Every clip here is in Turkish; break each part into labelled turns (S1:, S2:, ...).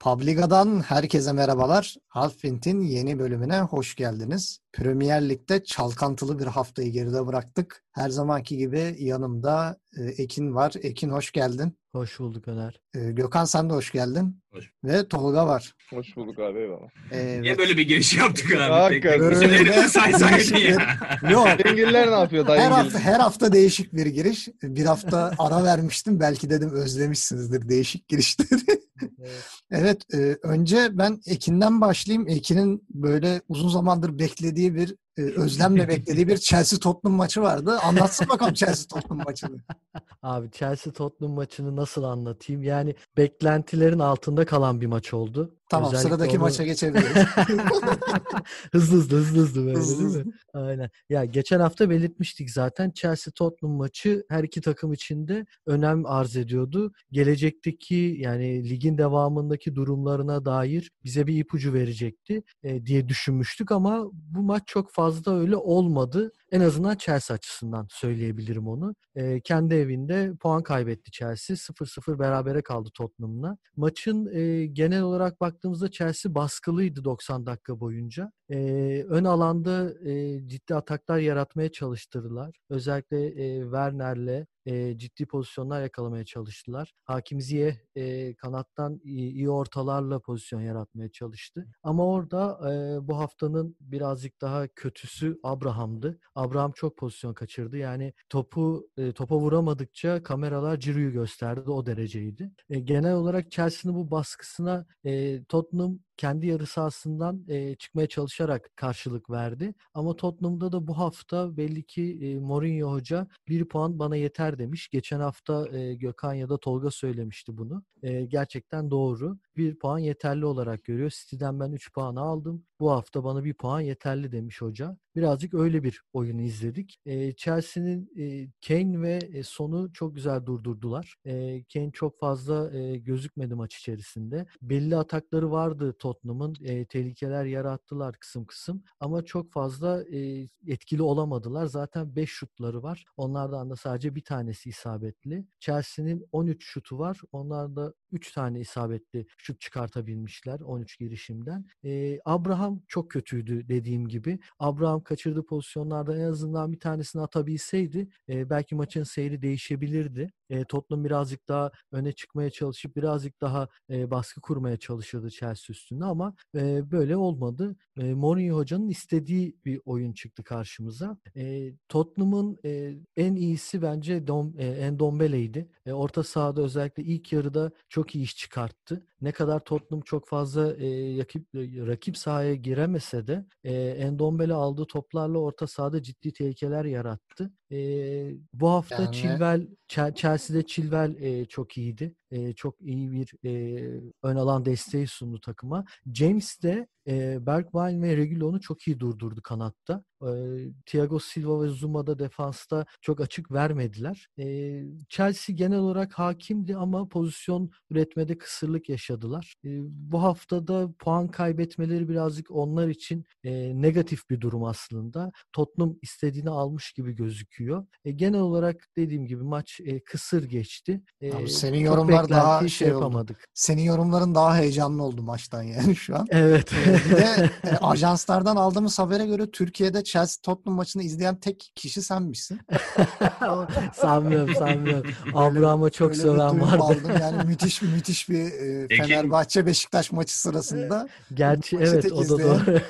S1: Publiga'dan herkese merhabalar. Halfpint'in yeni bölümüne hoş geldiniz. Premier Lig'de çalkantılı bir haftayı geride bıraktık. Her zamanki gibi yanımda e, Ekin var. Ekin hoş geldin.
S2: Hoş bulduk Öner.
S1: E, Gökhan sen de hoş geldin.
S3: Hoş.
S1: Ve Tolga var.
S4: Hoş bulduk abi eyvallah.
S1: E,
S3: Niye böyle bir giriş yaptık abi?
S4: Hakikaten.
S3: Tek isimleri de saysaydın ya.
S1: Yok.
S4: Dengiller ne yapıyor
S1: Her
S4: dayı?
S1: hafta, her hafta değişik bir giriş. Bir hafta ara vermiştim. Belki dedim özlemişsinizdir değişik girişleri.
S2: Evet.
S1: E, önce ben Ekin'den başlayayım. Ekin'in böyle uzun zamandır beklediği bir, özlemle beklediği bir Chelsea Tottenham maçı vardı. Anlatsın bakalım Chelsea Tottenham maçını.
S2: Abi Chelsea Tottenham maçını nasıl anlatayım? Yani beklentilerin altında kalan bir maç oldu.
S1: Tamam,
S2: Özellikle
S1: sıradaki
S2: onu-
S1: maça geçebiliriz.
S2: hızlı hızlı hızlı hızlı böyle
S1: Hızlı
S2: değil
S1: hızlı.
S2: mi? Aynen. Ya geçen hafta belirtmiştik zaten Chelsea Tottenham maçı her iki takım için de önem arz ediyordu. Gelecekteki yani ligin devamındaki durumlarına dair bize bir ipucu verecekti e, diye düşünmüştük ama bu maç çok fazla öyle olmadı. En azından Chelsea açısından söyleyebilirim onu. E, kendi evinde puan kaybetti Chelsea. 0-0 berabere kaldı Tottenham'la. Maçın e, genel olarak baktığımızda Chelsea baskılıydı 90 dakika boyunca. E, ön alanda e, ciddi ataklar yaratmaya çalıştırdılar. Özellikle e, Werner'le e, ciddi pozisyonlar yakalamaya çalıştılar. Hakim Ziyeh e, kanattan iyi ortalarla pozisyon yaratmaya çalıştı. Ama orada e, bu haftanın birazcık daha kötüsü Abraham'dı. Abraham çok pozisyon kaçırdı. Yani topu e, topa vuramadıkça kameralar Ciro'yu gösterdi. O dereceydi. E, genel olarak Chelsea'nin bu baskısına e, Tottenham kendi yarı sahasından e, çıkmaya çalışarak karşılık verdi. Ama Tottenham'da da bu hafta belli ki e, Mourinho Hoca bir puan bana yeter demiş. Geçen hafta e, Gökhan ya da Tolga söylemişti bunu. E, gerçekten doğru. Bir puan yeterli olarak görüyor. City'den ben 3 puan aldım. Bu hafta bana bir puan yeterli demiş hoca. Birazcık öyle bir oyunu izledik. E, Chelsea'nin e, Kane ve e, Son'u çok güzel durdurdular. E, Kane çok fazla e, gözükmedi maç içerisinde. Belli atakları vardı Tottenham'ın. E, tehlikeler yarattılar kısım kısım. Ama çok fazla e, etkili olamadılar. Zaten 5 şutları var. Onlardan da sadece bir tanesi isabetli. Chelsea'nin 13 şutu var. Onlarda 3 tane isabetli şut çıkartabilmişler 13 girişimden. E, Abraham çok kötüydü dediğim gibi. Abraham kaçırdığı pozisyonlarda en azından bir tanesini atabilseydi e, belki maçın seyri değişebilirdi. E, Tottenham birazcık daha öne çıkmaya çalışıp birazcık daha e, baskı kurmaya çalışırdı Chelsea üstünde ama e, böyle olmadı. E, Mourinho hocanın istediği bir oyun çıktı karşımıza. E, Tottenham'ın e, en iyisi bence Dom, e, Endombele'ydi. E, orta sahada özellikle ilk yarıda çok iyi iş çıkarttı. Ne kadar Tottenham çok fazla e, rakip, rakip sahaya giremese de e, Endombele aldığı toplarla orta sahada ciddi tehlikeler yarattı. E, bu hafta
S1: Yani-
S2: Chilwell, Chel- Chelsea'de Chilwell e, çok iyiydi. E, çok iyi bir e, ön alan desteği sundu takıma. James de e, Bergwijn ve Reguilon'u çok iyi durdurdu kanatta. E, Thiago Silva ve Zuma da defansta çok açık vermediler. E, Chelsea genel olarak hakimdi ama pozisyon üretmede kısırlık yaşadılar. E, bu haftada puan kaybetmeleri birazcık onlar için e, negatif bir durum aslında. Tottenham istediğini almış gibi gözüküyor. E, genel olarak dediğim gibi maç e, kısır geçti. E,
S1: Abi senin yorumlar daha şey oldu.
S2: yapamadık.
S1: Senin yorumların daha heyecanlı oldu maçtan yani şu an.
S2: Evet.
S1: E, bir de e, ajanslardan aldığımız habere göre Türkiye'de Chelsea Tottenham maçını izleyen tek kişi senmişsin.
S2: sanmıyorum sanmıyorum. Abraham'a çok
S1: Öyle
S2: seven vardı.
S1: aldım. Yani müthiş müthiş bir e, Fenerbahçe Beşiktaş maçı sırasında
S2: Gerçi evet o da doğru.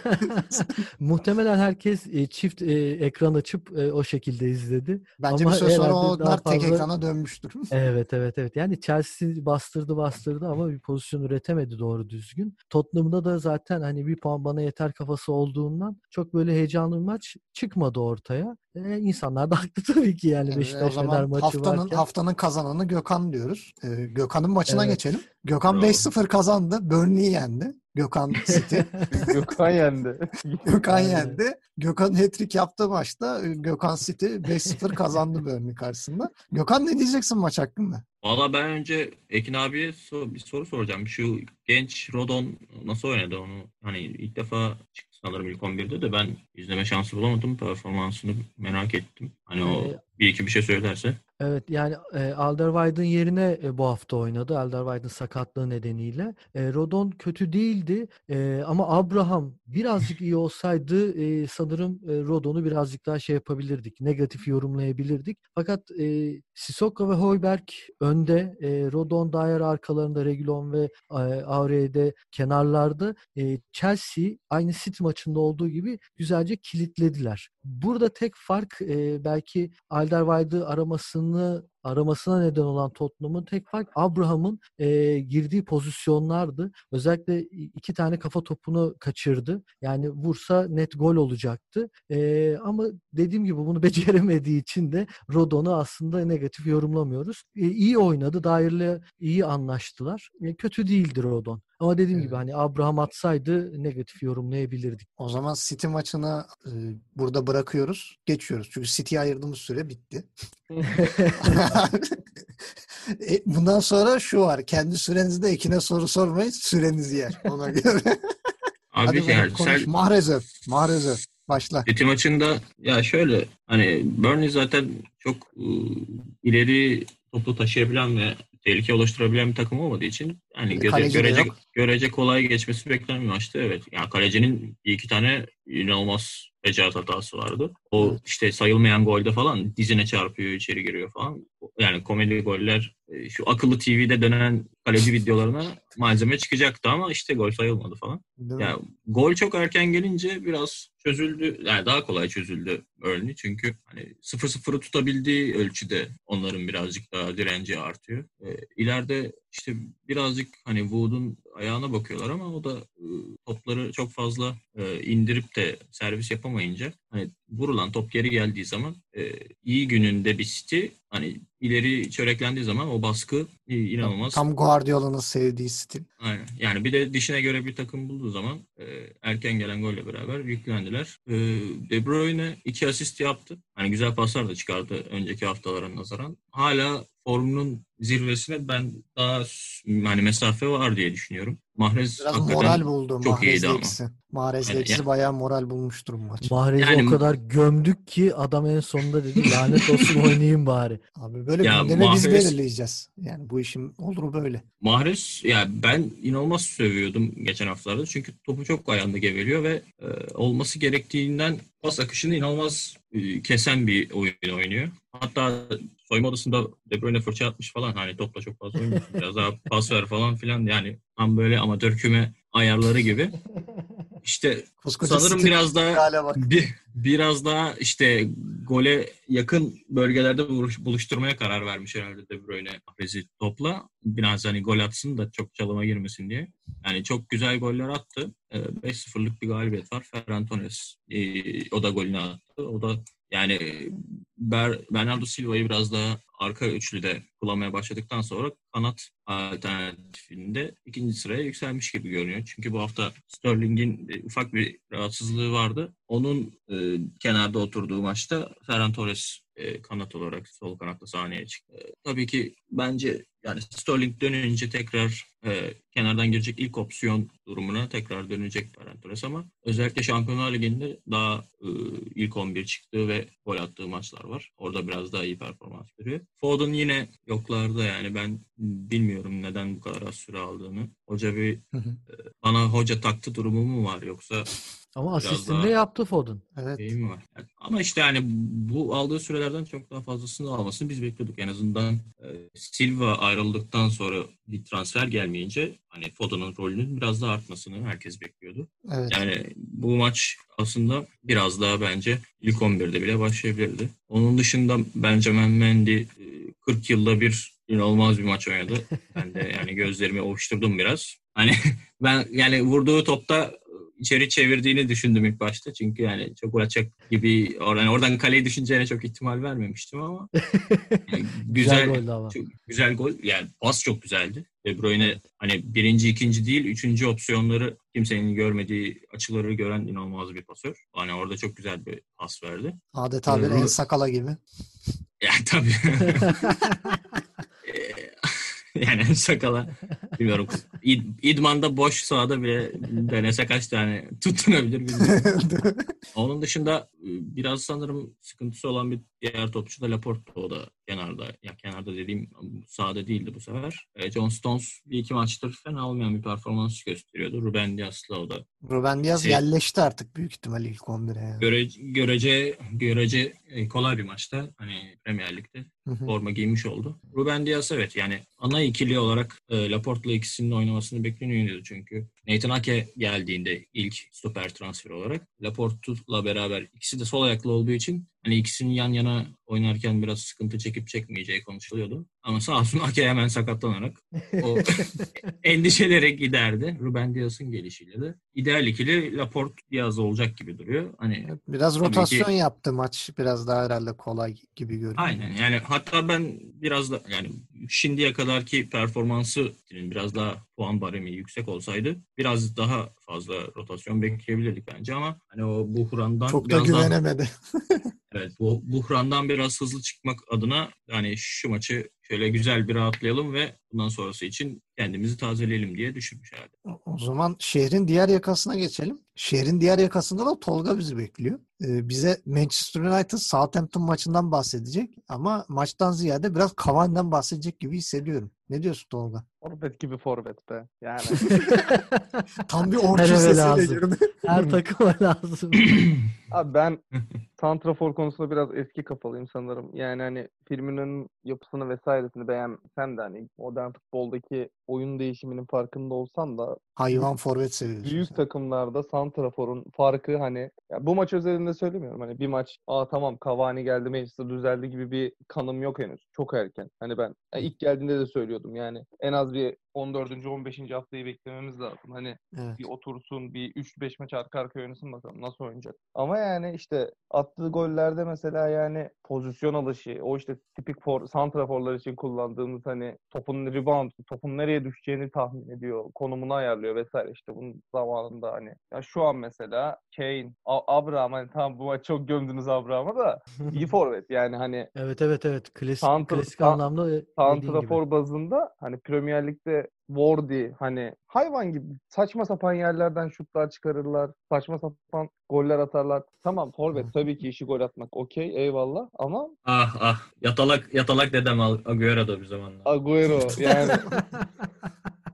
S2: Muhtemelen herkes e, çift e, ekran açıp e, o şekilde izledi.
S1: bence
S2: Ama
S1: bir süre sonra onlar
S2: daha
S1: tek
S2: fazla-
S1: ekrana dönmüştür.
S2: Evet evet evet. Yani Chelsea bastırdı bastırdı ama bir pozisyon üretemedi doğru düzgün. Tottenham'da da zaten hani bir puan bana yeter kafası olduğundan çok böyle heyecanlı bir maç çıkmadı ortaya. E, insanlar da haklı tabii ki yani
S1: Yani o
S2: Beşiktaş Fener
S1: zaman
S2: maçı
S1: haftanın
S2: varken.
S1: haftanın kazananı Gökhan diyoruz. Ee, Gökhan'ın maçına
S2: Evet.
S1: geçelim. Gökhan
S3: Bravo.
S1: 5-0 kazandı. Burnley'i yendi. Gökhan City.
S4: Gökhan yendi.
S1: Gökhan yendi. Gökhan hat-trick yaptığı maçta e, Gökhan City 5-0 kazandı Burnley karşısında. Gökhan ne diyeceksin maç hakkında?
S3: Valla ben önce Ekin abiye so- bir soru soracağım. Şu genç Rodon nasıl oynadı onu? Hani ilk defa çıktı sanırım ilk 11'de de ben izleme şansı bulamadım. Performansını merak ettim. Hani o
S2: Ee,
S3: bir iki bir şey söylerse.
S2: Evet yani e, Alderweireld yerine e, bu hafta oynadı. Alderweireld'in sakatlığı nedeniyle. E, Rodon kötü değildi e, ama Abraham birazcık iyi olsaydı e, sanırım e, Rodon'u birazcık daha şey yapabilirdik. Negatif yorumlayabilirdik. Fakat e, Sissoko ve Hoiberg önde. E, Rodon daire arkalarında Reguilon ve e, Aurel'de kenarlarda. E, Chelsea aynı City maçında olduğu gibi güzelce kilitlediler. Burada tek fark e, belki Alderweireld'ı 那。Aramasına neden olan Tottenham'ın tek fark Abraham'ın e, girdiği pozisyonlardı. Özellikle iki tane kafa topunu kaçırdı. Yani vursa net gol olacaktı. E, ama dediğim gibi bunu beceremediği için de Rodon'u aslında negatif yorumlamıyoruz. E, iyi oynadı. Dairle iyi anlaştılar. E, kötü değildir Rodon. Ama dediğim
S1: Evet.
S2: gibi hani Abraham atsaydı negatif yorumlayabilirdik.
S1: O zaman City maçını e, burada bırakıyoruz. Geçiyoruz. Çünkü City'ye ayırdığımız süre bitti. E, Bundan sonra şu var. Kendi sürenizde ekine soru sormayın. Süreniz yer. Ona göre.
S3: Abi
S1: Hadi bakalım, konuş.
S3: sen
S1: Mahrez'e. Mahrez'e. Başla.
S3: City maçında ya şöyle hani Burnley zaten çok ıı, ileri topu taşıyabilen ve tehlike oluşturabilen bir takım olmadığı için yani göze,
S1: Kaleci de
S3: görece,
S1: yok.
S3: görece kolay geçmesi beklenen bir maçtı. Evet. Yani kalecinin bir iki tane inanılmaz becaat hatası vardı. O
S1: Evet.
S3: işte sayılmayan golde falan dizine çarpıyor, içeri giriyor falan. Yani komedi goller e, şu akıllı TV'de dönen kaleci videolarına malzeme çıkacaktı ama işte gol sayılmadı falan. Ya gol çok erken gelince biraz çözüldü. Yani daha kolay çözüldü Burnley. Çünkü hani 0-0'ı tutabildiği ölçüde onların birazcık daha direnci artıyor. Ee, ileride işte birazcık hani Wood'un ayağına bakıyorlar ama o da e, topları çok fazla e, indirip de servis yapamayınca hani vurulan top geri geldiği zaman e, iyi gününde bir City hani ileri çöreklendiği zaman o baskı inanılmaz.
S1: Tam Guardiola'nın sevdiği stil.
S3: Aynen. Yani bir de dişine göre bir takım bulduğu zaman e, erken gelen golle beraber yüklendiler. E, De Bruyne iki asist yaptı. Hani güzel paslar da çıkardı önceki haftalara nazaran. Hala formunun zirvesine ben daha hani mesafe var diye düşünüyorum. Mahrez
S1: Biraz
S3: hakikaten
S1: moral buldu.
S3: çok
S1: Mahrez'le
S3: iyiydi ama.
S1: ikisi. Mahrez'le
S3: Yani-
S1: ikisi bayağı moral bulmuştur bu maç.
S2: Mahrez'i
S3: Yani-
S2: o kadar gömdük ki adam en sonunda dedi lanet olsun oynayayım bari.
S1: Abi böyle
S3: Ya
S1: gündemi biz
S3: Mahrez-
S1: belirleyeceğiz. Yani bu işin olur böyle.
S3: Mahrez ya ben inanılmaz sövüyordum geçen haftalarda. Çünkü topu çok ayağında geveliyor ve e, olması gerektiğinden pas akışını inanılmaz e, kesen bir oyun oynuyor. Hatta soyunma odasında De Bruyne fırça atmış falan. Hani topla çok fazla oynuyorsun. Biraz daha pas ver falan filan. Yani tam böyle amatör küme ayarları gibi. İşte
S1: Koskoca
S3: sanırım biraz daha bir, biraz daha işte gole yakın bölgelerde buluş- buluşturmaya karar vermiş herhalde De Bruyne Mahrez'i topla. Biraz hani gol atsın da çok çalıma girmesin diye. Yani çok güzel goller attı. Ee, 5-0'lık bir galibiyet var. Ferran Torres ee, o da golünü attı. O da yani Ber, Bernardo Silva'yı biraz daha arka üçlüde kullanmaya başladıktan sonra kanat alternatifinde ikinci sıraya yükselmiş gibi görünüyor. Çünkü bu hafta Sterling'in e, ufak bir rahatsızlığı vardı. Onun e, kenarda oturduğu maçta Ferran Torres e, kanat olarak sol kanatta sahneye çıktı. E, tabii ki bence yani Sterling dönünce tekrar e, kenardan girecek ilk opsiyon durumuna tekrar dönecek Ferran Torres ama özellikle Şampiyonlar Ligi'nde daha e, ilk 11 çıktığı ve gol attığı maçlar var. Orada biraz daha iyi performans veriyor. Foden yine yoklarda yani. Ben bilmiyorum neden bu kadar az süre aldığını. Hoca bir
S1: hı.
S3: bana hoca taktı durumu mu var yoksa
S2: Ama
S3: Biraz
S2: asistini
S3: daha-
S2: de yaptı Foden.
S1: Evet.
S3: şey mi var? Yani ama işte yani bu aldığı sürelerden çok daha fazlasını almasını biz bekliyorduk. En azından e, Silva ayrıldıktan sonra bir transfer gelmeyince hani Foden'ın rolünün biraz daha artmasını herkes bekliyordu.
S1: Evet.
S3: Yani bu maç aslında biraz daha bence ilk 11'de bile başlayabilirdi. Onun dışında Benjamin Mendy e, 40 yılda bir inanılmaz bir maç oynadı. Ben de yani gözlerimi ovuşturdum biraz. Hani ben yani vurduğu topta içeri çevirdiğini düşündüm ilk başta. Çünkü yani çok uğraşacak gibi oradan oradan kaleye düşüneceğine çok ihtimal vermemiştim ama yani
S2: Güzel,
S3: güzel
S2: goldü ama.
S3: çok güzel gol. Yani pas çok güzeldi. De Bruyne hani birinci, ikinci değil, üçüncü opsiyonları kimsenin görmediği açıları gören inanılmaz bir pasör. Hani orada çok güzel bir pas verdi.
S1: Adeta bir en sakala gibi.
S3: Yani tabii. Yani sakala bilmiyorum. İd, İdman'da boş sahada bile denese kaç tane tutturabilir bilmiyorum. Onun dışında e, biraz sanırım sıkıntısı olan bir Diğer topçu da Laporte o da kenarda. Ya kenarda dediğim sahada değildi bu sefer. E, John Stones bir iki maçtır fena olmayan bir performans gösteriyordu. Ruben Dias'la o da
S1: Ruben Diaz
S3: Şey-
S1: yerleşti artık büyük ihtimal ilk 11'e. Yani.
S3: görece, görece, görece kolay bir maçta hani Premier Lig'de forma giymiş oldu. Ruben Dias evet yani ana ikili olarak e, Laporte'la ikisinin oynamasını bekleniyordu çünkü. Nathan Ake geldiğinde ilk stoper transferi olarak Laporte'la beraber ikisi de sol ayaklı olduğu için hani ikisinin yan yana oynarken biraz sıkıntı çekip çekmeyeceği konuşuluyordu. Ama sağ olsun Ake hemen sakatlanarak o endişeleri giderdi. Ruben Dias'ın gelişiyle de. İdeal ikili Laporte Diaz olacak gibi duruyor. Hani
S1: Biraz rotasyon
S3: ki-
S1: yaptı maç. Biraz daha herhalde kolay gibi görünüyor.
S3: Aynen yani hatta ben biraz da yani şimdiye kadarki performansı biraz daha puan baremi yüksek olsaydı biraz daha fazla rotasyon bekleyebilirdik bence ama hani o buhrandan
S1: Çok da
S3: biraz daha,
S1: güvenemedi.
S3: evet bu buhrandan biraz hızlı çıkmak adına hani şu maçı şöyle güzel bir rahatlayalım ve bundan sonrası için kendimizi tazeleyelim diye düşünmüş herhalde.
S1: O- zaman şehrin diğer yakasına geçelim. Şehrin diğer yakasında da Tolga bizi bekliyor. Ee, bize Manchester United Southampton maçından bahsedecek ama maçtan ziyade biraz Cavani'den bahsedecek gibi hissediyorum. Ne diyorsun Tolga?
S4: Forvet gibi forvet be. Yani
S1: Tam bir
S2: Her
S1: orta
S2: lazım.
S1: girdi.
S2: Her takıma lazım.
S4: abi ben Santrafor konusunda biraz eski kafalıyım sanırım. Yani hani Firmino'nun yapısını vesairesini beğensem de hani modern futboldaki oyun değişiminin farkında olsam da
S1: Hayvan forvet seviyorsun.
S4: büyük
S1: sen.
S4: takımlarda Santrafor'un farkı hani ya bu maç özelinde söylemiyorum. Hani bir maç aa tamam Cavani geldi Manchester düzeldi gibi bir kanım yok henüz. Çok erken. Hani ben ilk geldiğinde de söylüyordum yani en az bir 14. 15. haftayı beklememiz lazım. Hani
S1: Evet.
S4: bir otursun, bir 3-5 maç arka arkaya oynasın bakalım nasıl oynayacak. Ama yani işte attığı gollerde mesela yani pozisyon alışı, o işte tipik for, santraforlar için kullandığımız hani topun rebound, topun nereye düşeceğini tahmin ediyor, konumunu ayarlıyor vesaire işte bunun zamanında hani. Ya şu an mesela Kane, Abraham hani tamam bu maç çok gömdünüz Abraham'a da iyi forvet yani hani
S2: evet evet evet. Klasik,
S4: Santra-
S2: klasik anlamda
S4: santrafor bazında hani Premier Lig'de Wardy hani hayvan gibi saçma sapan yerlerden şutlar çıkarırlar. Saçma sapan goller atarlar. Tamam forvet tabii ki işi gol atmak okey eyvallah ama
S3: Ah ah yatalak yatalak dedem Agüero da bir zamanlar.
S4: Agüero yani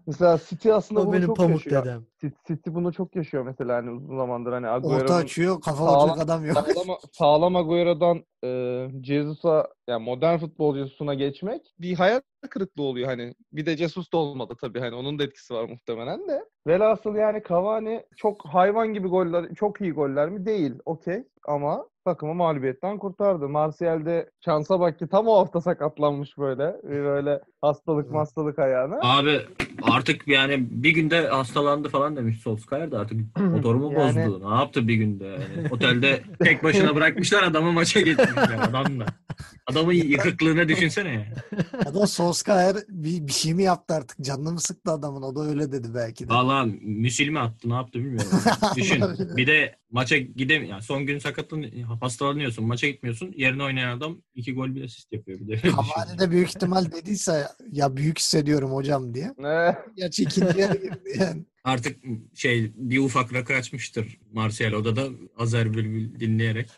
S4: mesela City aslında
S2: o
S4: bunu
S2: benim
S4: çok
S2: pamuk
S4: yaşıyor.
S2: dedem.
S4: City, City bunu çok yaşıyor mesela hani uzun zamandır hani
S1: Orta
S4: Agüero'nun
S1: açıyor, kafa
S4: Sağlam-
S1: adam yok.
S4: sağlam, sağlam Agüero'dan e, Jesus'a yani modern futbol Jesus'una geçmek bir hayal kırıklığı oluyor hani. Bir de Jesus da olmadı tabii hani onun da etkisi var muhtemelen de. Velhasıl yani Cavani çok hayvan gibi goller, çok iyi goller mi? Değil. Okey. Ama takımı mağlubiyetten kurtardı. Martial'de şansa bak ki tam o hafta sakatlanmış böyle. Bir Böyle hastalık hastalık ayağına.
S3: Abi artık yani bir günde hastalandı falan demiş Solskjaer da artık motorumu
S4: Yani-
S3: bozdu. Ne yaptı bir günde? Yani otelde tek başına bırakmışlar adamı maça getirmişler adamla. Adamın yıkıklığını düşünsene ya.
S1: Ya da Solskjaer bir, bir şey mi yaptı artık? Canını mı sıktı adamın? O da öyle dedi belki de.
S3: Valla müsil mi attı ne yaptı bilmiyorum. Düşün. Bir de maça gidem yani son gün sakatlan hastalanıyorsun maça gitmiyorsun. Yerine oynayan adam iki gol bir asist yapıyor bir de.
S1: Cavani de büyük ihtimal dediyse ya büyük hissediyorum hocam diye.
S4: Ne?
S1: Gerçi girdi yani.
S3: Artık şey bir ufak rakı açmıştır Martial odada Azer Bülbül dinleyerek.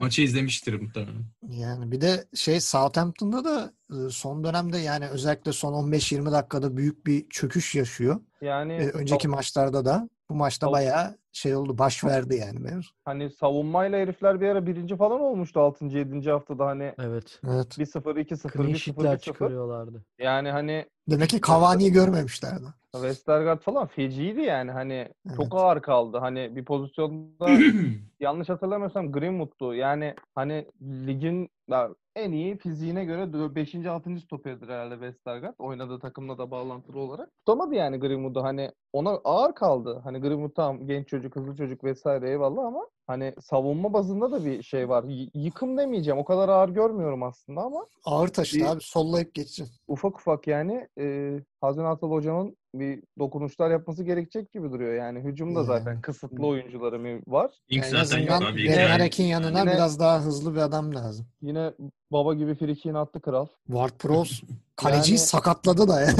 S3: Maçı izlemiştir muhtemelen.
S1: Yani bir de şey Southampton'da da e, son dönemde yani özellikle son 15-20 dakikada büyük bir çöküş yaşıyor.
S4: Yani
S1: E, önceki maçlarda da bu maçta bayağı şey oldu baş verdi yani mevzu.
S4: hani savunmayla herifler bir ara birinci falan olmuştu 6. 7. haftada hani
S2: Evet.
S1: Evet.
S4: 1-0 2-0
S2: Clean
S4: 1-0
S2: sheet'ler
S4: 1-0.
S2: çıkarıyorlardı.
S4: Yani hani
S1: Demek ki Cavani'yi görmemişlerdi.
S4: Westergaard falan feciydi yani hani
S1: Evet.
S4: çok ağır kaldı. Hani bir pozisyonda yanlış hatırlamıyorsam Greenwood'tu. Yani hani ligin en iyi fiziğine göre 5. 6. stoperdir herhalde Westergaard. Oynadığı takımla da bağlantılı olarak. Tutamadı yani Greenwood'u. Hani ona ağır kaldı. Hani Greenwood tamam genç çocuk, hızlı çocuk vesaire eyvallah ama hani savunma bazında da bir şey var. Y- yıkım demeyeceğim. O kadar ağır görmüyorum aslında ama
S1: Ağır taşıdı
S4: Bir-
S1: abi sollayıp geçsin.
S4: ufak ufak yani e, Hazin Atal Hoca'nın bir dokunuşlar yapması gerekecek gibi duruyor. Yani hücumda
S1: Yani.
S4: zaten kısıtlı oyuncuları var.
S3: İlk
S1: en
S3: zaten yok abi. Yani
S1: Harek'in yanına
S4: Yine-
S1: biraz daha hızlı bir adam lazım.
S4: Yine baba gibi frikiğini attı kral.
S1: Ward-Prowse kaleciyi
S4: Yani-
S1: sakatladı da yani.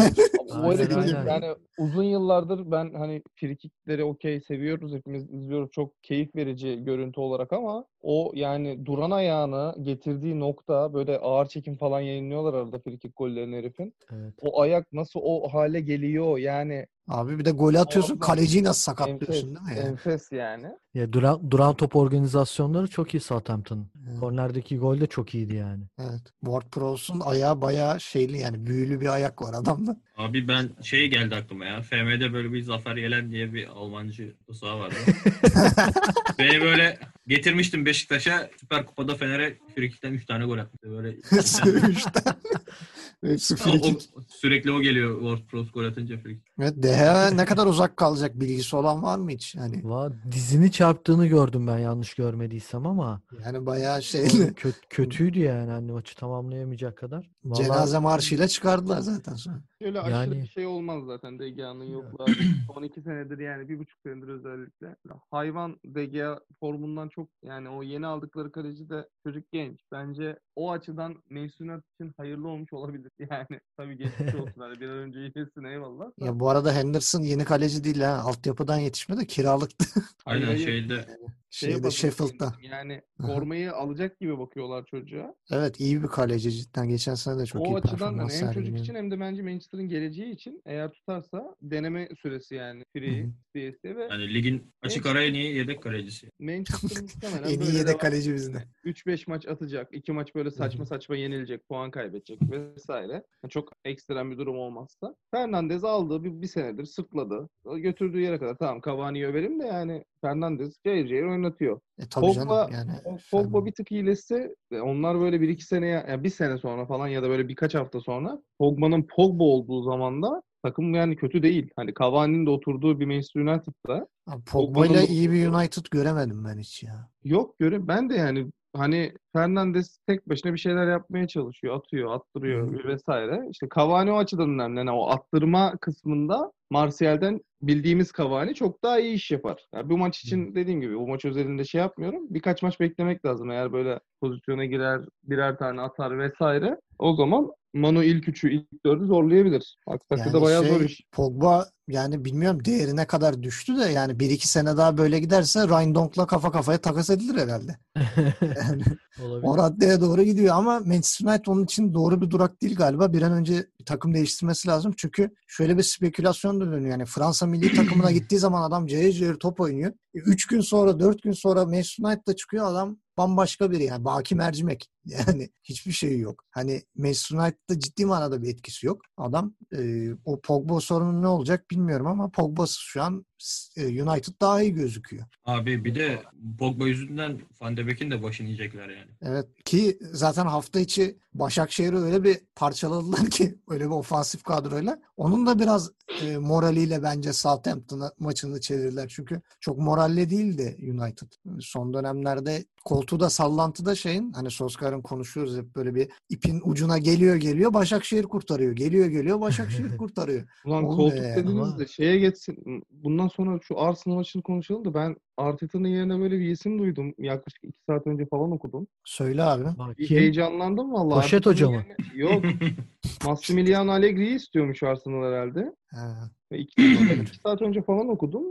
S4: O
S2: Aynen,
S4: herifin
S2: aynen.
S4: yani uzun yıllardır ben hani frikikleri okey seviyoruz hepimiz izliyoruz çok keyif verici görüntü olarak ama o yani duran ayağını getirdiği nokta böyle ağır çekim falan yayınlıyorlar arada frikik gollerini herifin.
S2: Evet.
S4: O ayak nasıl o hale geliyor yani
S1: Abi bir de golü atıyorsun kaleciyi nasıl
S4: enfes,
S1: sakatlıyorsun değil mi? Yani?
S4: enfes yani.
S2: Ya duran, duran top organizasyonları çok iyi Southampton.
S1: Evet.
S2: Kornerdeki gol de çok iyiydi yani.
S1: Evet. Ward Prowse'un ayağı bayağı şeyli yani büyülü bir ayak var adamda.
S3: Abi ben şey geldi aklıma ya. FM'de böyle bir Zafer Yelen diye bir Almancı saha vardı. Beni böyle getirmiştim Beşiktaş'a. Süper Kupa'da Fener'e frikikten 3 tane gol attı. Böyle
S1: Sövüşten. Hepsi
S3: O-
S1: frikik.
S3: sürekli o geliyor Ward Prowse gol atınca frikik.
S1: Evet, Deha ne kadar uzak kalacak bilgisi olan var mı hiç? Yani
S2: Va dizini çarptığını gördüm ben yanlış görmediysem ama
S1: yani bayağı şeyli.
S2: kö- kötüydü yani hani maçı tamamlayamayacak kadar. Vallahi
S1: Cenaze marşıyla çıkardılar zaten sonra.
S4: Şöyle aşırı
S2: Yani-
S4: bir şey olmaz zaten DGA'nın yokluğu. Son iki senedir yani bir buçuk senedir özellikle. Hayvan DGA formundan çok yani o yeni aldıkları kaleci de çocuk genç. Bence o açıdan United için hayırlı olmuş olabilir. Yani tabii geçmiş olsun. Hani bir an önce iyileşsin eyvallah. da.
S1: Ya bu arada Henderson yeni kaleci değil ha. Altyapıdan yetişmedi. Kiralıktı.
S4: Hayır,
S3: Aynen şeyde
S4: Şey
S1: Şeyde Sheffield'da.
S4: Yani formayı alacak gibi bakıyorlar çocuğa.
S1: Evet iyi bir kaleci cidden. Geçen sene de çok
S4: o
S1: iyi
S4: açıdan hani
S1: performans
S4: hem çocuk için hem de bence Manchester'ın geleceği için eğer tutarsa deneme süresi yani free. CS'de ve
S3: yani ligin açık ara en iyi yedek kalecisi.
S4: Manchester muhtemelen
S1: En iyi yedek kaleci bizde.
S4: 3-5 maç atacak. 2 maç böyle saçma saçma yenilecek. Puan kaybedecek vesaire. Yani çok ekstrem bir durum olmazsa. Fernandez aldı. Bir, bir senedir sırtladı. Götürdüğü yere kadar. Tamam Cavani'yi överim de yani Fernandez cayır cayır oynatıyor.
S1: E tabii
S4: Pogba-
S1: canım yani.
S4: Pogba bir tık iyileşse onlar böyle bir iki seneye yani bir sene sonra falan ya da böyle birkaç hafta sonra Pogba'nın Pogba olduğu zaman da takım yani kötü değil. Hani Cavani'nin de oturduğu bir Manchester United'da
S1: Pogba'yla
S4: da-
S1: iyi bir United göremedim ben hiç ya.
S4: Yok görün. Ben de yani hani Fernandes tek başına bir şeyler yapmaya çalışıyor. Atıyor, attırıyor vesaire. İşte Cavani o açıdan önemli. Yani o attırma kısmında Martial'den bildiğimiz Cavani çok daha iyi iş yapar. Yani bu maç için dediğim gibi bu maç özelinde şey yapmıyorum. Birkaç maç beklemek lazım. Eğer böyle pozisyona girer, birer tane atar vesaire. O zaman Manu ilk üçü, ilk dördü zorlayabilir. Aksi
S1: Yani
S4: bayağı
S1: şey,
S4: zor iş.
S1: Pogba yani bilmiyorum değeri ne kadar düştü de yani bir iki sene daha böyle giderse Ryan kafa kafaya takas edilir herhalde. Yani
S2: Olabilir.
S1: o raddeye doğru gidiyor ama Manchester United onun için doğru bir durak değil galiba. Bir an önce bir takım değiştirmesi lazım. Çünkü şöyle bir spekülasyon da dönüyor. Yani Fransa milli takımına gittiği zaman adam cayır cayır top oynuyor. 3 gün sonra 4 gün sonra United'da çıkıyor adam bambaşka biri yani. Baki mercimek. Yani hiçbir şey yok. Hani United'da ciddi manada bir etkisi yok. Adam e, o Pogba sorunu ne olacak bilmiyorum ama Pogba şu an e, United daha iyi gözüküyor.
S3: Abi bir de Pogba yüzünden Van de Beek'in de başını yiyecekler yani.
S1: Evet ki zaten hafta içi Başakşehir'i öyle bir parçaladılar ki öyle bir ofansif kadroyla. Onun da biraz e, moraliyle bence Southampton maçını çevirdiler. Çünkü çok moralle değildi United. Son dönemlerde koltuğu da sallantıda şeyin hani Solskjaer'in konuşuyoruz hep böyle bir ipin ucuna geliyor geliyor Başakşehir kurtarıyor. Geliyor geliyor Başakşehir kurtarıyor.
S4: Ulan
S1: Olmuyor
S4: koltuk
S1: yani
S4: dediniz
S2: ama-
S4: de şeye geçsin. Bundan sonra şu Arsenal maçını konuşalım da ben Arteta'nın yerine böyle bir isim duydum. Yaklaşık iki saat önce falan okudum.
S1: Söyle abi.
S4: Bir
S2: kim?
S4: heyecanlandım vallahi.
S2: Poşet hoca mı?
S4: yerine- Yok. Massimiliano Allegri'yi istiyormuş Arsenal herhalde.
S1: Ha.
S4: Ve iki, iki saat önce falan okudum.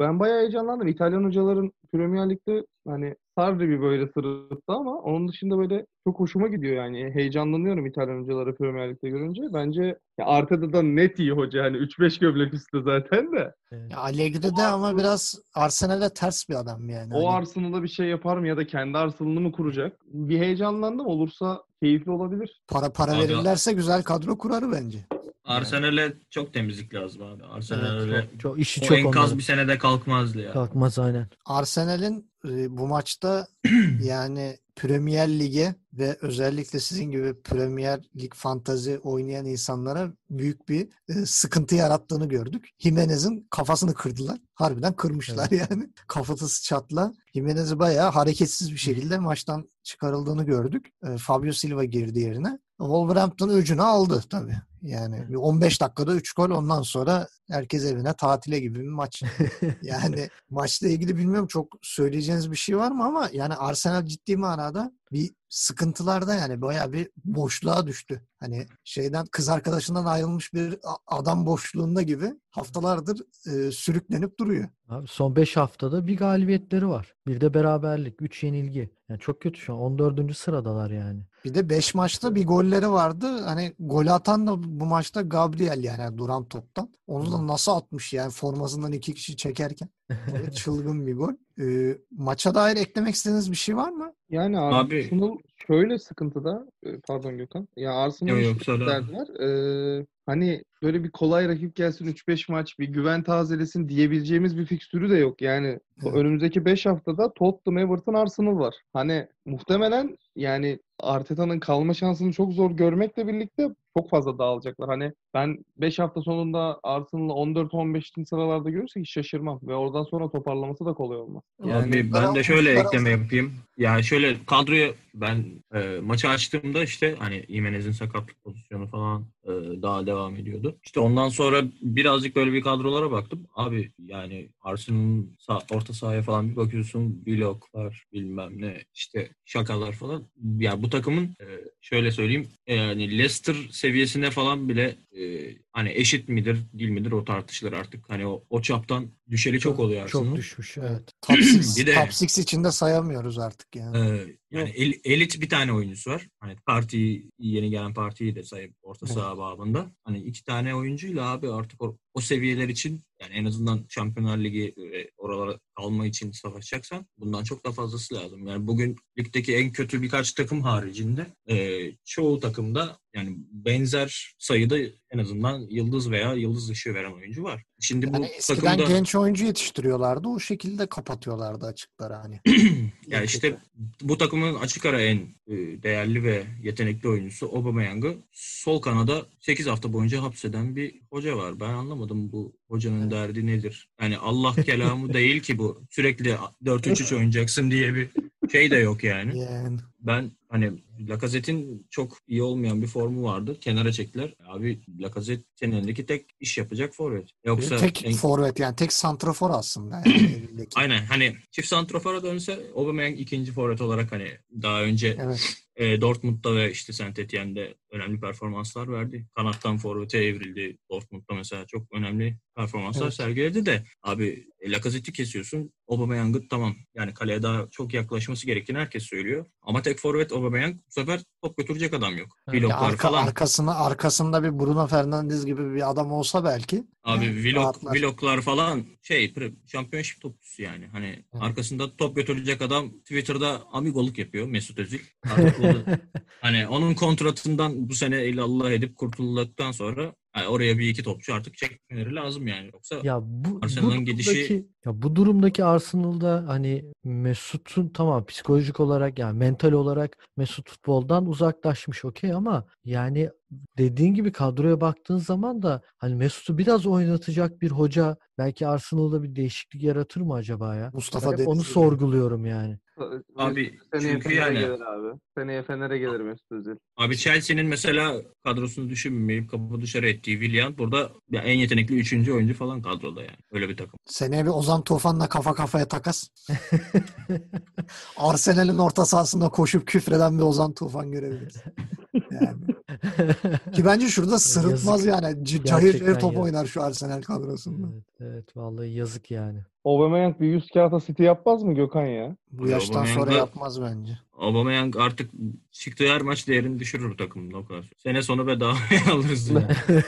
S4: Ben bayağı heyecanlandım. İtalyan hocaların Premier Lig'de hani Sarri bir böyle sırıttı ama onun dışında böyle çok hoşuma gidiyor yani. Heyecanlanıyorum İtalyan hocaları Premier Lig'de görünce. Bence ya Arteta da net iyi hoca. Hani 3-5 gömlek üstü zaten de.
S1: Ya Allegri de ama biraz Arsenal'e ters bir adam yani.
S4: O
S1: Hani-
S4: Arsenal'da bir şey yapar mı ya da kendi Arsenal'ını mı kuracak? Bir heyecanlandım. Olursa keyifli olabilir.
S1: Para para
S3: Abi-
S1: verirlerse güzel kadro kurarı bence.
S3: Arsenal'e çok temizlik lazım abi. Arsenal
S1: Evet,
S3: öyle
S2: Çok, çok işi
S3: o
S2: çok
S3: enkaz
S2: onların.
S3: bir senede kalkmazdı ya.
S2: Kalkmaz aynen.
S1: Arsenal'in e, bu maçta yani Premier Lig'e ve özellikle sizin gibi Premier Lig fantazi oynayan insanlara büyük bir e, sıkıntı yarattığını gördük. Jimenez'in kafasını kırdılar. Harbiden kırmışlar yani. Kafatası çatla. Jimenez'i bayağı hareketsiz bir şekilde maçtan çıkarıldığını gördük. E, Fabio Silva girdi yerine. Wolverhampton öcünü aldı tabii. Yani bir 15 dakikada 3 gol ondan sonra herkes evine tatile gibi bir maç. Yani maçla ilgili bilmiyorum çok söyleyeceğiniz bir şey var mı ama yani Arsenal ciddi manada bir sıkıntılarda yani bayağı bir boşluğa düştü. Hani şeyden kız arkadaşından ayrılmış bir adam boşluğunda gibi haftalardır e, sürüklenip duruyor.
S2: Abi son 5 haftada bir galibiyetleri var. Bir de beraberlik, 3 yenilgi. Yani çok kötü şu an. 14. sıradalar yani.
S1: Bir de 5 maçta bir golleri vardı. Hani gol atan da bu maçta Gabriel yani duran toptan. Onu da nasıl atmış yani formasından iki kişi çekerken. Böyle çılgın bir gol. Ee, maça dair eklemek istediğiniz bir şey var mı?
S4: Yani
S3: Abi-
S4: Arsenal şöyle sıkıntıda e, pardon Gökhan. Ya Arsenal'ın
S3: Yok, yok, söyle abi.
S4: Hani böyle bir kolay rakip gelsin 3-5 maç bir güven tazelesin diyebileceğimiz bir fikstürü de yok. Yani
S1: Evet.
S4: önümüzdeki 5 haftada Tottenham, Everton, Arsenal var. Hani muhtemelen yani Arteta'nın kalma şansını çok zor görmekle birlikte çok fazla dağılacaklar. Hani ben 5 hafta sonunda Arsenal'ı 14-15. sıralarda görürsek hiç şaşırmam. Ve oradan sonra toparlaması da kolay olmaz.
S3: Abi ben de şöyle ekleme yapayım. Ya şöyle kadroyu ben e, maçı açtığımda işte hani Jimenez'in sakatlık pozisyonu falan e, daha devam ediyordu. İşte ondan sonra birazcık böyle bir kadrolara baktım. Abi yani Arsenal'ın sağ, orta sahaya falan bir bakıyorsun. Bloklar bilmem ne işte şakalar falan. Yani bu takımın e, şöyle söyleyeyim e, yani Leicester seviyesine falan bile e, hani eşit midir değil midir o tartışılır artık. Hani o, o çaptan düşeli çok oluyor Arsenal.
S2: Çok düşmüş. Evet.
S1: Top 6,
S3: Bir de-
S1: top six içinde sayamıyoruz artık yani.
S3: Ee, yani el- elit bir tane oyuncusu var. Hani parti yeni gelen partiyi de sayıp orta saha babında. Hani iki tane oyuncuyla abi artık o, o seviyeler için yani en azından Şampiyonlar Ligi ve oralara kalma için savaşacaksan bundan çok daha fazlası lazım. Yani bugün ligdeki en kötü birkaç takım haricinde e, çoğu takımda yani benzer sayıda en azından yıldız veya yıldız dışı veren oyuncu var. Şimdi bu
S1: Yani eskiden
S3: takımda
S1: genç oyuncu yetiştiriyorlardı. O şekilde kapatıyorlardı açıkları hani.
S3: Ya işte bu takımın açık ara en e, değerli ve yetenekli oyuncusu Aubameyang'ı sol kanada 8 hafta boyunca hapseden bir hoca var. Ben anlamadım bu hocanın derdi nedir? Yani Allah kelamı değil ki bu. Sürekli 4-3-3 oynayacaksın diye bir şey de yok yani.
S1: Yani
S3: Ben hani Lacazette'in çok iyi olmayan bir formu vardı. Kenara çektiler. Abi Lacazette'in elindeki tek iş yapacak forvet. Yoksa
S1: tek
S3: en-
S1: forvet yani tek santrafor aslında. Yani.
S3: Aynen hani çift santrofora dönse Aubameyang ikinci forvet olarak hani daha önce
S1: Evet.
S3: e, Dortmund'da ve işte Saint Etienne'de önemli performanslar verdi. Kanattan forvete evrildi. Dortmund'da mesela çok önemli performanslar
S1: Evet.
S3: sergiledi de abi e, Lacazette'i kesiyorsun. Aubameyang'ı tamam yani kaleye daha çok yaklaşması gerektiğini herkes söylüyor. Ama tek forvet Aubameyang bu sefer top götürecek adam yok.
S2: Evet.
S1: Ya
S3: Vloglar
S1: arka,
S3: falan.
S1: arkasında arkasında bir Bruno Fernandes gibi bir adam olsa belki.
S3: Abi
S1: yani
S3: vlog, vloglar falan şey şampiyonşip topçusu yani. Hani
S1: Evet.
S3: arkasında top götürecek adam Twitter'da amigoluk yapıyor Mesut Özil. Hani onun kontratından bu sene illallah edip kurtulduktan sonra yani oraya bir iki topçu artık çekmeleri lazım yani. Yoksa
S2: Ya bu, bu
S3: Arsenal'ın gidişi-
S2: ya bu durumdaki Arsenal'da hani Mesut'un tamam psikolojik olarak yani mental olarak Mesut futboldan uzaklaşmış okey ama yani dediğin gibi kadroya baktığın zaman da hani Mesut'u biraz oynatacak bir hoca belki Arsenal'da bir değişiklik yaratır mı acaba ya?
S1: Mustafa
S2: Ben onu sorguluyorum yani.
S3: Abi,
S4: seneye
S3: çünkü
S4: Fener'e
S3: yani-
S4: gelir abi. Seneye Fener'e gelir Mesut Özil.
S3: abi Chelsea'nin mesela kadrosunu düşünmeyip kapı dışarı ettiği Willian burada ya en yetenekli üçüncü oyuncu falan kadroda yani. Öyle bir takım.
S1: Seneye bir Ozan Tufan'la kafa kafaya takas. Arsenal'in orta sahasında koşup küfreden bir Ozan Tufan görebiliriz. Yani. Ki bence şurada sırıtmaz
S2: Yazık.
S1: yani. C- Cahil
S2: Gerçekten
S1: top
S2: yazık.
S1: oynar şu Arsenal kadrosunda.
S2: evet, evet vallahi yazık yani.
S4: Aubameyang bir 100 kağıta City yapmaz mı Gökhan ya?
S1: Bu
S3: Ya
S1: yaştan sonra yapmaz bence.
S3: Aubameyang artık çıktığı her maç değerini düşürür takımda o kadar. Sene sonu bedavaya alırız yani.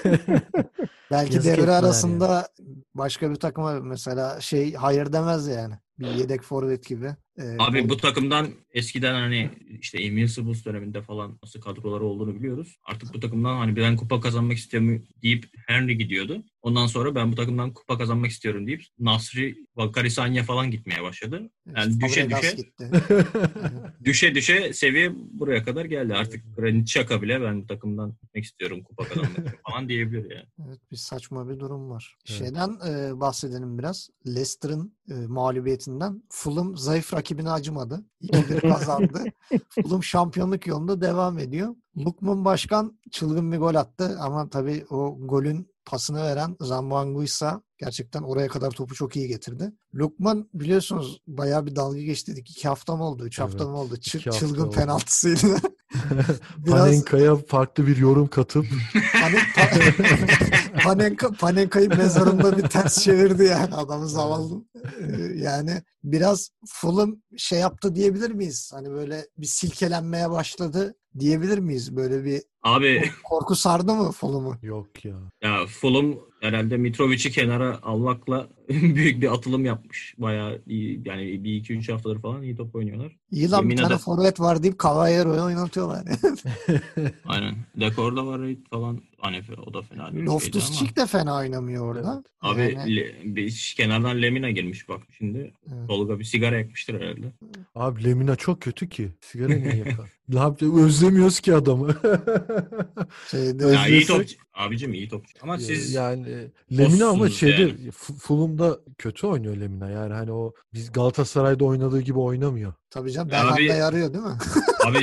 S1: Belki
S2: Yazık
S1: devre
S2: ettiler
S1: arasında başka bir takıma mesela şey hayır demez yani. Bir yedek forvet gibi. Ee,
S3: Abi bu takımdan eskiden hani işte Invincibles döneminde falan nasıl kadroları olduğunu biliyoruz. Artık bu takımdan hani ben kupa kazanmak istiyorum deyip Henry gidiyordu. Ondan sonra ben bu takımdan kupa kazanmak istiyorum deyip Nasri, Vakari Sanya falan gitmeye başladı. Yani düşe
S1: Fabregas
S3: düşe
S1: gitti.
S3: düşe düşe seviye buraya kadar geldi. Artık Granit Xhaka bile ben bu takımdan gitmek istiyorum kupa kazanmak falan diyebilir yani.
S1: Evet bir saçma bir durum var.
S2: Evet.
S1: Şeyden e, bahsedelim biraz. Leicester'ın e, mağlubiyetinden. Fulham zayıf rakibine acımadı. 2-1 kazandı. Fulham şampiyonluk yolunda devam ediyor. Lukman Başkan çılgın bir gol attı ama tabii o golün pasını veren Zambanguisa gerçekten oraya kadar topu çok iyi getirdi. Lukman biliyorsunuz bayağı bir dalga geçtik. İki hafta mı oldu? Üç hafta
S2: Evet,
S1: mı oldu?
S2: iki
S1: Çı-
S2: hafta
S1: çılgın
S2: oldu.
S1: penaltısıydı. Biraz
S2: Panenka'ya farklı bir yorum katıp
S1: Pane- Pa- Panenka, Panenka'yı mezarında bir ters çevirdi yani adamı zavallı. Ee, Yani biraz Fulham şey yaptı diyebilir miyiz? Hani böyle bir silkelenmeye başladı diyebilir miyiz? Böyle bir
S3: Abi
S1: korku sardı mı Fulham'ı?
S2: yok ya.
S3: ya Fulham herhalde Mitrovic'i kenara almakla büyük bir atılım yapmış. Bayağı iyi yani bir iki üç haftadır falan iyi top oynuyorlar.
S1: İyi lan bir tane forvet var deyip Cavallero'yu oynatıyorlar.
S3: Aynen. Dekorda var falan. Hani o da fena değil.
S1: Loftus. Cheek de fena oynamıyor orada.
S3: Abi
S1: Yani,
S3: le- bir kenardan Lemina girmiş bak şimdi.
S1: evet.
S3: Tolga bir sigara yakmıştır herhalde.
S2: Abi Lemina çok kötü ki. Sigara niye yakar? ne yapacağız? Özlemiyoruz ki adamı.
S1: Şeyde,
S3: Ya iyi topçu. Abicim iyi topçu. Ama siz
S2: yani Lemina ama şeyde
S3: yani.
S2: Fulham'da kötü oynuyor Lemina. Yani hani o biz Galatasaray'da oynadığı gibi oynamıyor.
S1: tabii canım
S3: abi-
S1: yarıyor değil mi?
S3: abi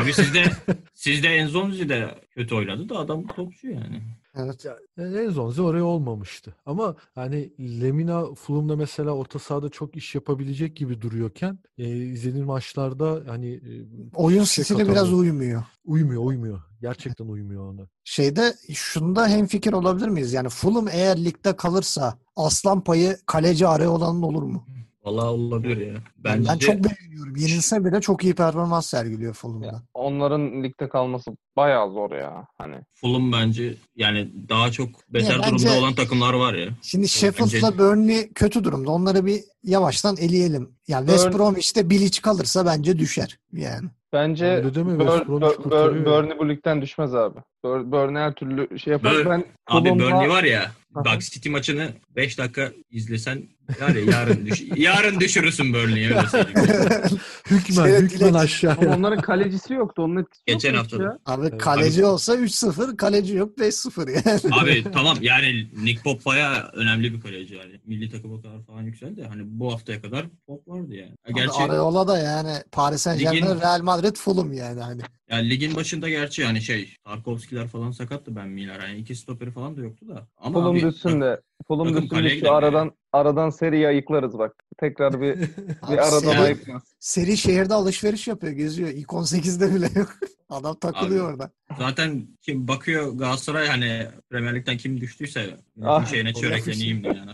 S3: abi sizde sizde Enzonzi de kötü oynadı da adam topçu yani.
S1: Evet.
S2: Yani Enzonzi oraya olmamıştı. Ama hani Lemina Fulham'da mesela orta sahada çok iş yapabilecek gibi duruyorken e, izlediğim maçlarda hani e,
S1: Oyun
S2: şey
S1: stili biraz uymuyor.
S2: uymuyor uymuyor. Gerçekten uymuyor ona.
S1: Şeyde şunda hemfikir olabilir miyiz? Yani Fulham eğer ligde kalırsa aslan payı kaleci Areola'nın olur mu?
S3: Vallahi olabilir ya.
S1: Ben,
S3: Bence
S1: ben çok beğeniyorum. Yenilse bile çok iyi performans sergiliyor Fulham'da.
S4: Ya, onların ligde kalması bayağı zor ya. Hani
S3: Fulham bence yani daha çok beter
S1: Ya bence-
S3: durumda olan takımlar var ya.
S1: Şimdi Sheffield'la
S3: Bence-
S1: Burnley kötü durumda. Onları bir yavaştan eleyelim. Yani West
S4: Burn-
S1: Bromwich'te Bilic kalırsa bence düşer. Yani.
S4: bence
S2: deme,
S4: Bur-
S2: West
S4: Bur-. Burnley bu ligden düşmez abi. Bur- Burnley her türlü şey yapar.
S3: Bur-
S4: ben
S3: Abi
S4: Fulham'la-
S3: Burnley var ya. Bak City maçını 5 dakika izlesen yani yarın düş yarın düşürürsün Burnley'i öyle söyleyeyim.
S2: Hükmen,
S1: Şöyle
S2: hükmen aşağıya.
S4: Ama onların kalecisi yoktu. Onun etkisi
S3: Geçen hafta da.
S4: ya.
S1: Abi
S2: Evet.
S1: kaleci olsa 3-0, kaleci yok 5-0 yani.
S3: Abi tamam yani Nick Pop bayağı önemli bir kaleci yani. Milli takıma kadar falan yükseldi. Hani bu haftaya kadar Pop vardı yani.
S1: Abi
S3: Gerçi
S1: Areola da yani Paris Saint Germain,
S3: Ligin-
S1: Real Madrid, Fulham yani hani.
S3: Yani ligin başında gerçi yani şey Tarkovskiler falan sakattı ben Miler. Yani iki stoperi falan da yoktu da. Ama
S4: Fulham
S3: abi,
S4: düşsün de. Fulham düşsün de şu aradan aradan seriyi ayıklarız bak. Tekrar bir bir aradan
S1: seri,
S4: ayıkmaz.
S1: seri şehirde alışveriş yapıyor, geziyor. İlk 18'de bile yok. Adam takılıyor
S3: Abi,
S1: orada.
S3: Zaten kim bakıyor Galatasaray hani Premier Lig'den kim düştüyse
S4: Ah,
S3: bir şeyine çörekleneyim diye. Yani.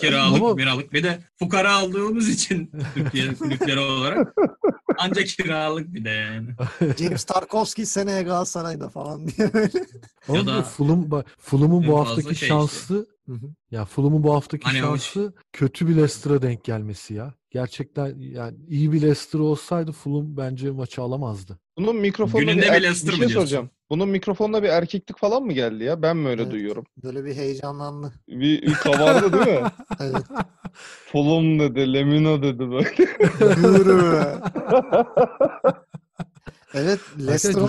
S3: Kiralık,
S2: Ama-
S3: miralık. Bir de fukara aldığımız için Türkiye kulüpleri olarak ancak kiralık bir de yani.
S1: James Tarkovski seneye Galatasaray'da falan diye böyle.
S3: Ya da-
S2: Fulham, Fulham'ın bu haftaki
S3: şey
S2: şansı
S1: hı.
S2: ya Fulham'ın bu haftaki
S3: Hani
S2: şansı kötü bir Leicester'a denk gelmesi ya. Gerçekten yani iyi bir Leicester olsaydı Fulham bence maçı alamazdı.
S4: Bunun mikrofonda
S3: Gününde
S4: bir,
S3: bir
S4: er-
S3: Leicester
S4: bir
S3: mı
S4: şey soracağım. Bunun mikrofonda bir erkeklik falan mı geldi ya? Ben mi öyle
S1: Evet.
S4: duyuyorum?
S1: Böyle bir heyecanlandı.
S4: Bir, bir kabardı değil mi?
S1: Evet.
S4: Fulham dedi, Lemina dedi böyle.
S1: Yürü. evet Leicester o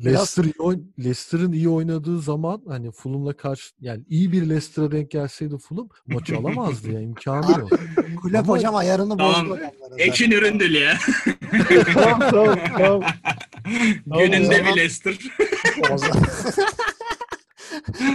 S2: Leicester- Leicester'ın iyi oynadığı zaman hani Fulham'la karşı yani iyi bir Leicester'a denk gelseydi Fulham maçı alamazdı ya imkanı yok.
S1: kulüp
S2: Ama-
S1: hocam ayarını
S3: Tamam.
S1: bozdu.
S3: Ekin üründül ya.
S4: tamam tamam tamam.
S3: Gününde
S1: o zaman-
S3: bir Leicester.
S1: O zaman,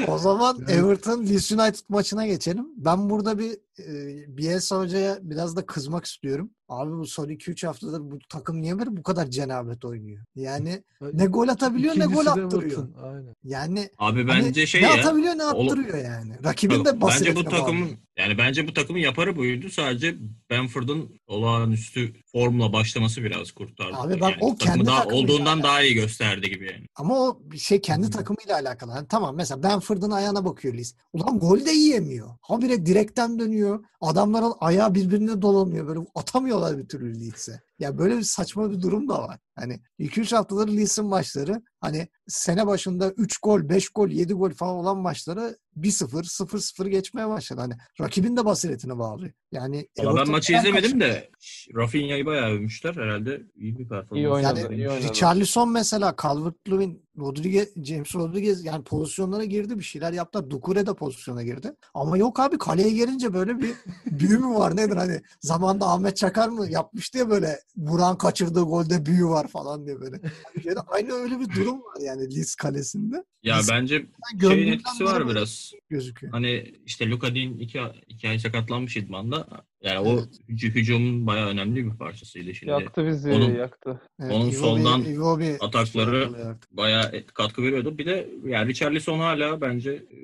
S1: o zaman Everton Leeds United maçına geçelim. Ben burada bir e, Bielsa hocaya biraz da kızmak istiyorum. Abi bu son 2-3 haftadır bu takım niye böyle bu kadar cenabet oynuyor? Yani ne gol atabiliyor ne gol
S2: İkincisi
S1: attırıyor.
S2: Aynen.
S1: Yani
S3: Abi
S1: hani
S3: bence şey
S1: ne
S3: ya.
S1: atabiliyor ne attırıyor yani. Rakibin de
S3: Bence bu
S1: bağlı.
S3: takımın yani bence bu takımın yaparı buydu. Sadece Benford'un olağanüstü formla başlaması biraz kurtardı.
S1: Abi bak
S3: yani
S1: o kendi
S3: daha, olduğundan
S1: alakalı.
S3: daha iyi gösterdi gibi yani.
S1: Ama o bir şey kendi
S2: Hmm.
S1: takımıyla alakalı. Hani tamam mesela Benford'un ayağına bakıyor Liz. Ulan gol de yiyemiyor. Habire direkten dönüyor. Adamların ayağı birbirine dolanıyor. Böyle atamıyorlar bir türlü Leeds'e. Ya böyle bir saçma bir durum da var. Hani 2-3 haftadır Lee'sin maçları hani sene başında 3 gol, 5 gol, 7 gol falan olan maçları 1-0, 0-0 geçmeye başladı. Hani rakibin de basiretine bağlı. Yani
S3: Valla ben maçı izlemedim
S1: kaçırdı?
S3: de Rafinha'yı bayağı övmüşler. Herhalde iyi bir performans.
S4: İyi oynadı,
S1: Yani
S4: iyi oynadı.
S1: Richarlison mesela Calvert-Lewin, Rodriguez, James Rodriguez yani pozisyonlara girdi bir şeyler yaptılar. Dukure de pozisyona girdi. Ama yok abi kaleye gelince böyle bir büyü mü var nedir hani zamanda Ahmet Çakar mı yapmıştı ya böyle Buran kaçırdığı golde büyü var falan diye böyle. Yani aynı öyle bir durum var yani Lis kalesinde.
S3: Ya
S1: Biz-
S3: bence şeyin etkisi var biraz.
S1: Gözüküyor.
S3: Hani işte Luka Dean iki, iki ay sakatlanmış idmanda. Yani o
S1: Evet.
S3: hüc- hücumun bayağı önemli bir parçasıydı şimdi.
S4: Yaktı bizi,
S3: Onun-
S4: yaktı.
S3: Onun
S1: Iwobi-
S3: soldan
S1: Iwobi
S3: atakları- bayağı et- katkı veriyordu. Bir de yani Richarlison hala bence e,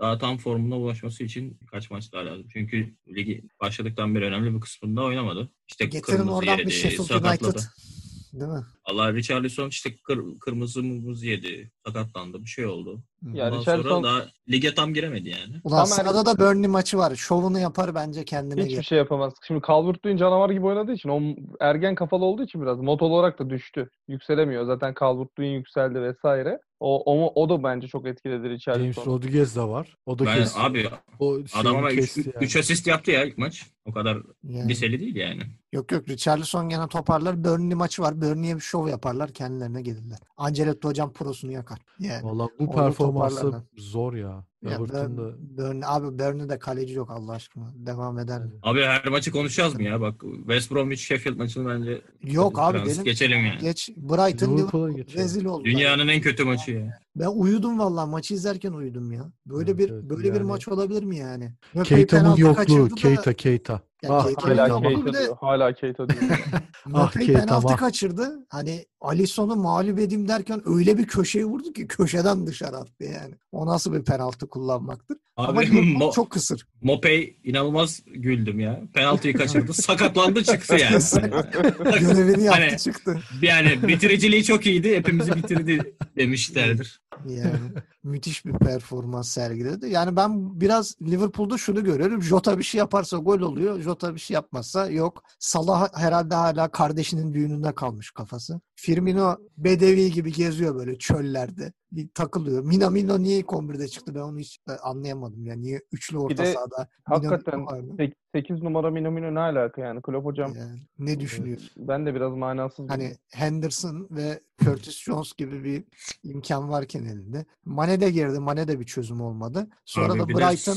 S3: daha tam formuna ulaşması için birkaç maç daha lazım. Çünkü ligi başladıktan beri önemli bir kısmında oynamadı. İşte
S1: Getirin oradan
S3: yedi,
S1: bir Sheffield. United. Değil mi?
S3: Allah Richarlison işte kır, kırmızı mımız yedi, sakatlandı, bir şey oldu.
S4: Ya
S3: Ondan
S4: Richarlison-
S3: sonra daha lige tam giremedi yani.
S1: Ulan
S4: Tam
S1: sırada da Burnley maçı var. Şovunu yapar bence kendine
S4: Hiçbir
S1: gel.
S4: şey yapamaz. Şimdi Calvert-Lewin canavar gibi oynadığı için o ergen kafalı olduğu için biraz mod olarak da düştü. Yükselemiyor. Zaten Calvert-Lewin yükseldi vesaire. O, o, o da bence çok etkiledi
S2: James
S4: Richarlison'u.
S2: Rodriguez de var. O da
S3: Ben
S2: kesti.
S3: abi
S2: o
S3: adam ama 3
S2: kesti yani.
S3: asist yaptı ya ilk maç. O kadar
S1: Yani.
S3: liseli değil yani.
S1: Yok yok Richarlison gene toparlar. Burnley maçı var. Burnley'e bir şov yaparlar. Kendilerine gelirler. Ancelotti hocam prosunu yakar. Yani.
S2: Valla bu performansı zor ya.
S1: Ya
S2: Everton'da.
S1: Burn- Burnley, abi Burnley'de kaleci yok Allah aşkına. Devam eder. mi?
S3: Abi her maçı konuşacağız mı ya? Bak West Bromwich Sheffield maçını bence
S1: Yok abi benim
S3: geçelim yani.
S1: geç Brighton
S2: Liverpool'a
S1: rezil oldu.
S3: Dünyanın en kötü maçı ya.
S1: Ben uyudum vallahi maçı izlerken uyudum ya. Böyle
S2: Evet,
S1: bir
S2: evet,
S1: böyle bir
S2: yani-
S1: maç olabilir mi yani?
S2: Keita'nın yokluğu.
S1: da-
S2: Keita Keita.
S1: Ya
S2: Ah
S1: Keita
S2: Keita.
S4: Hala
S1: yok. Bir
S4: Keita
S1: de-.
S4: Hala Keita diyor.
S2: Ah Keita,
S1: penaltı
S2: ah.
S1: kaçırdı. Hani Alisson'u mağlup edeyim derken öyle bir köşeye vurdu ki köşeden dışarı attı yani. O nasıl bir penaltı kullanmaktır? Ama
S3: Abi
S1: Liverpool
S3: Mo-
S1: çok kısır.
S3: Mopey inanılmaz güldüm ya. Penaltıyı kaçırdı. Sakatlandı çıktı yani.
S1: Görevini yaptı
S3: Hani-
S1: çıktı.
S3: yani bitiriciliği çok iyiydi. Hepimizi bitirdi demişlerdir.
S1: Yani müthiş bir performans sergiledi. Yani ben biraz Liverpool'da şunu görüyorum. Jota bir şey yaparsa gol oluyor. Jota bir şey yapmazsa yok. Salah herhalde hala kardeşinin düğününde kalmış kafası. Firmino bedevi gibi geziyor böyle çöllerde. Bir takılıyor. Minamino niye ilk 11'de çıktı ben onu hiç e, anlayamadım. Yani niye üçlü orta
S4: de
S1: sahada
S4: Hakikaten
S1: vardı?
S4: 8 numara Minamino ne alaka yani? Klopp hocam
S1: Yani ne düşünüyor?
S4: ben de biraz manasız.
S1: Hani Henderson ve Curtis Jones gibi bir imkan varken elinde. Mane de girdi. Mane de bir çözüm olmadı. Sonra
S3: Abi
S1: da
S3: bir de
S1: Brighton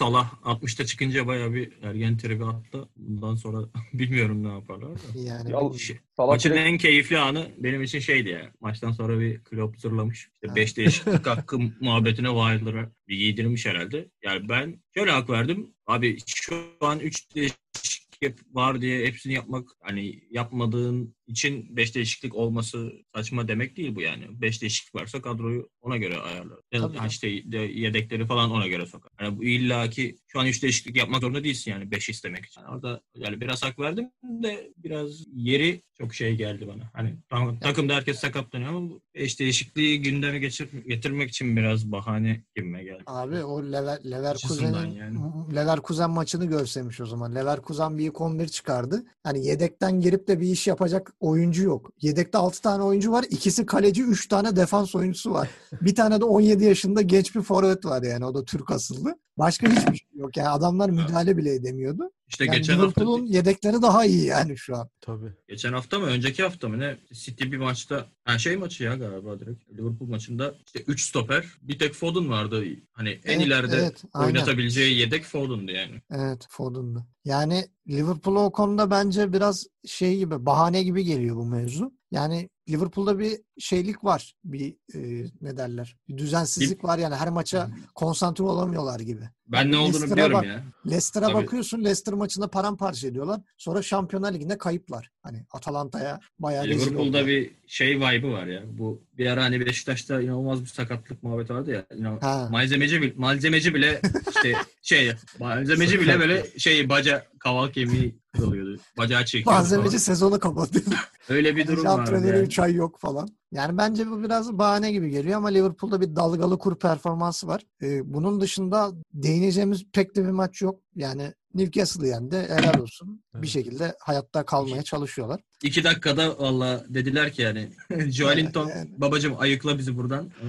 S3: Salah 60'ta çıkınca bayağı bir ergen tribi attı. Bundan sonra bilmiyorum ne yaparlar da.
S1: yani
S4: Ya-
S3: Şey-
S4: Salah
S3: Maçın
S4: direkt-
S3: en keyifli anı benim için şeydi ya. Maçtan sonra bir Klopp zırlamış. İşte
S1: Ha.
S3: 5 değişiklik hakkı muhabbetine Wilder'a bir giydirmiş herhalde. Yani ben şöyle hak verdim. Abi şu an 3 değişiklik var diye hepsini yapmak hani yapmadığın için 5 değişiklik olması saçma demek değil bu yani. 5 değişiklik varsa kadroyu ona göre ayarlar. Ya
S1: Tabii.
S3: da işte de- yedekleri falan ona göre sokar. Yani bu illa ki şu an 3 değişiklik yapmak zorunda değilsin yani 5 istemek için. Yani orada yani biraz hak verdim de biraz yeri çok şey geldi bana. Hani tamam, takımda herkes sakatlanıyor ama 5 değişikliği gündeme geçir, getirmek için biraz bahane geldi.
S1: Abi o Lever, Leverkusen'in
S3: yani.
S1: Leverkusen maçını görseymiş o zaman. Leverkusen bir ilk 11 çıkardı. Hani yedekten girip de bir iş yapacak oyuncu yok. Yedekte 6 tane oyuncu var. İkisi kaleci, 3 tane defans oyuncusu var. bir tane de 17 yaşında genç bir forvet var yani. O da Türk asıllı. Başka hiçbir şey yok. Yani adamlar müdahale bile edemiyordu.
S3: İşte
S1: Yani
S3: geçen hafta
S1: Liverpool'un yedekleri daha iyi yani şu an.
S2: Tabii.
S3: Geçen hafta mı? Önceki hafta mı ne? City bir maçta ha şey maçı ya galiba direkt. Liverpool maçında işte 3 stoper. Bir tek Foden vardı. Hani en
S1: Evet,
S3: ileride
S1: evet, aynen.
S3: oynatabileceği yedek Foden'dı yani.
S1: Evet Foden'dı. Yani Liverpool'a o konuda bence biraz şey gibi bahane gibi geliyor bu mevzu. Yani Liverpool'da bir şeylik var. Bir e, ne derler? Bir düzensizlik var yani her maça konsantre olamıyorlar gibi.
S3: Ben ne olduğunu
S1: Leicester'a
S3: biliyorum
S1: bak.
S3: ya.
S1: Leicester'a
S3: Tabii.
S1: bakıyorsun Leicester maçında paramparça ediyorlar. Sonra Şampiyonlar Ligi'nde kayıplar. Hani Atalanta'ya bayağı rezil
S3: Liverpool'da
S1: oldular.
S3: bir şey vibe'ı var ya. Bu bir ara hani Beşiktaş'ta inanılmaz bir sakatlık muhabbeti vardı ya. İnan-
S1: Ha.
S3: malzemeci bile, malzemeci bile işte şey malzemeci bile böyle şey baca kaval kemiği kırılıyordu. Bacağı çekiyordu.
S1: Malzemeci
S3: falan.
S1: sezonu kapatıyor.
S3: Öyle bir durum vardı
S1: Antrenörü
S3: yani.
S1: 3 ay yok falan. Yani bence bu biraz bahane gibi geliyor ama Liverpool'da bir dalgalı kur performansı var. Ee, bunun dışında değineceğimiz pek de bir maç yok. Yani Newcastle yendi. Helal olsun. Bir
S2: Evet.
S1: şekilde hayatta kalmaya çalışıyorlar.
S3: İki dakikada valla dediler ki yani Joelinton
S1: Yani-
S3: babacım ayıkla bizi buradan.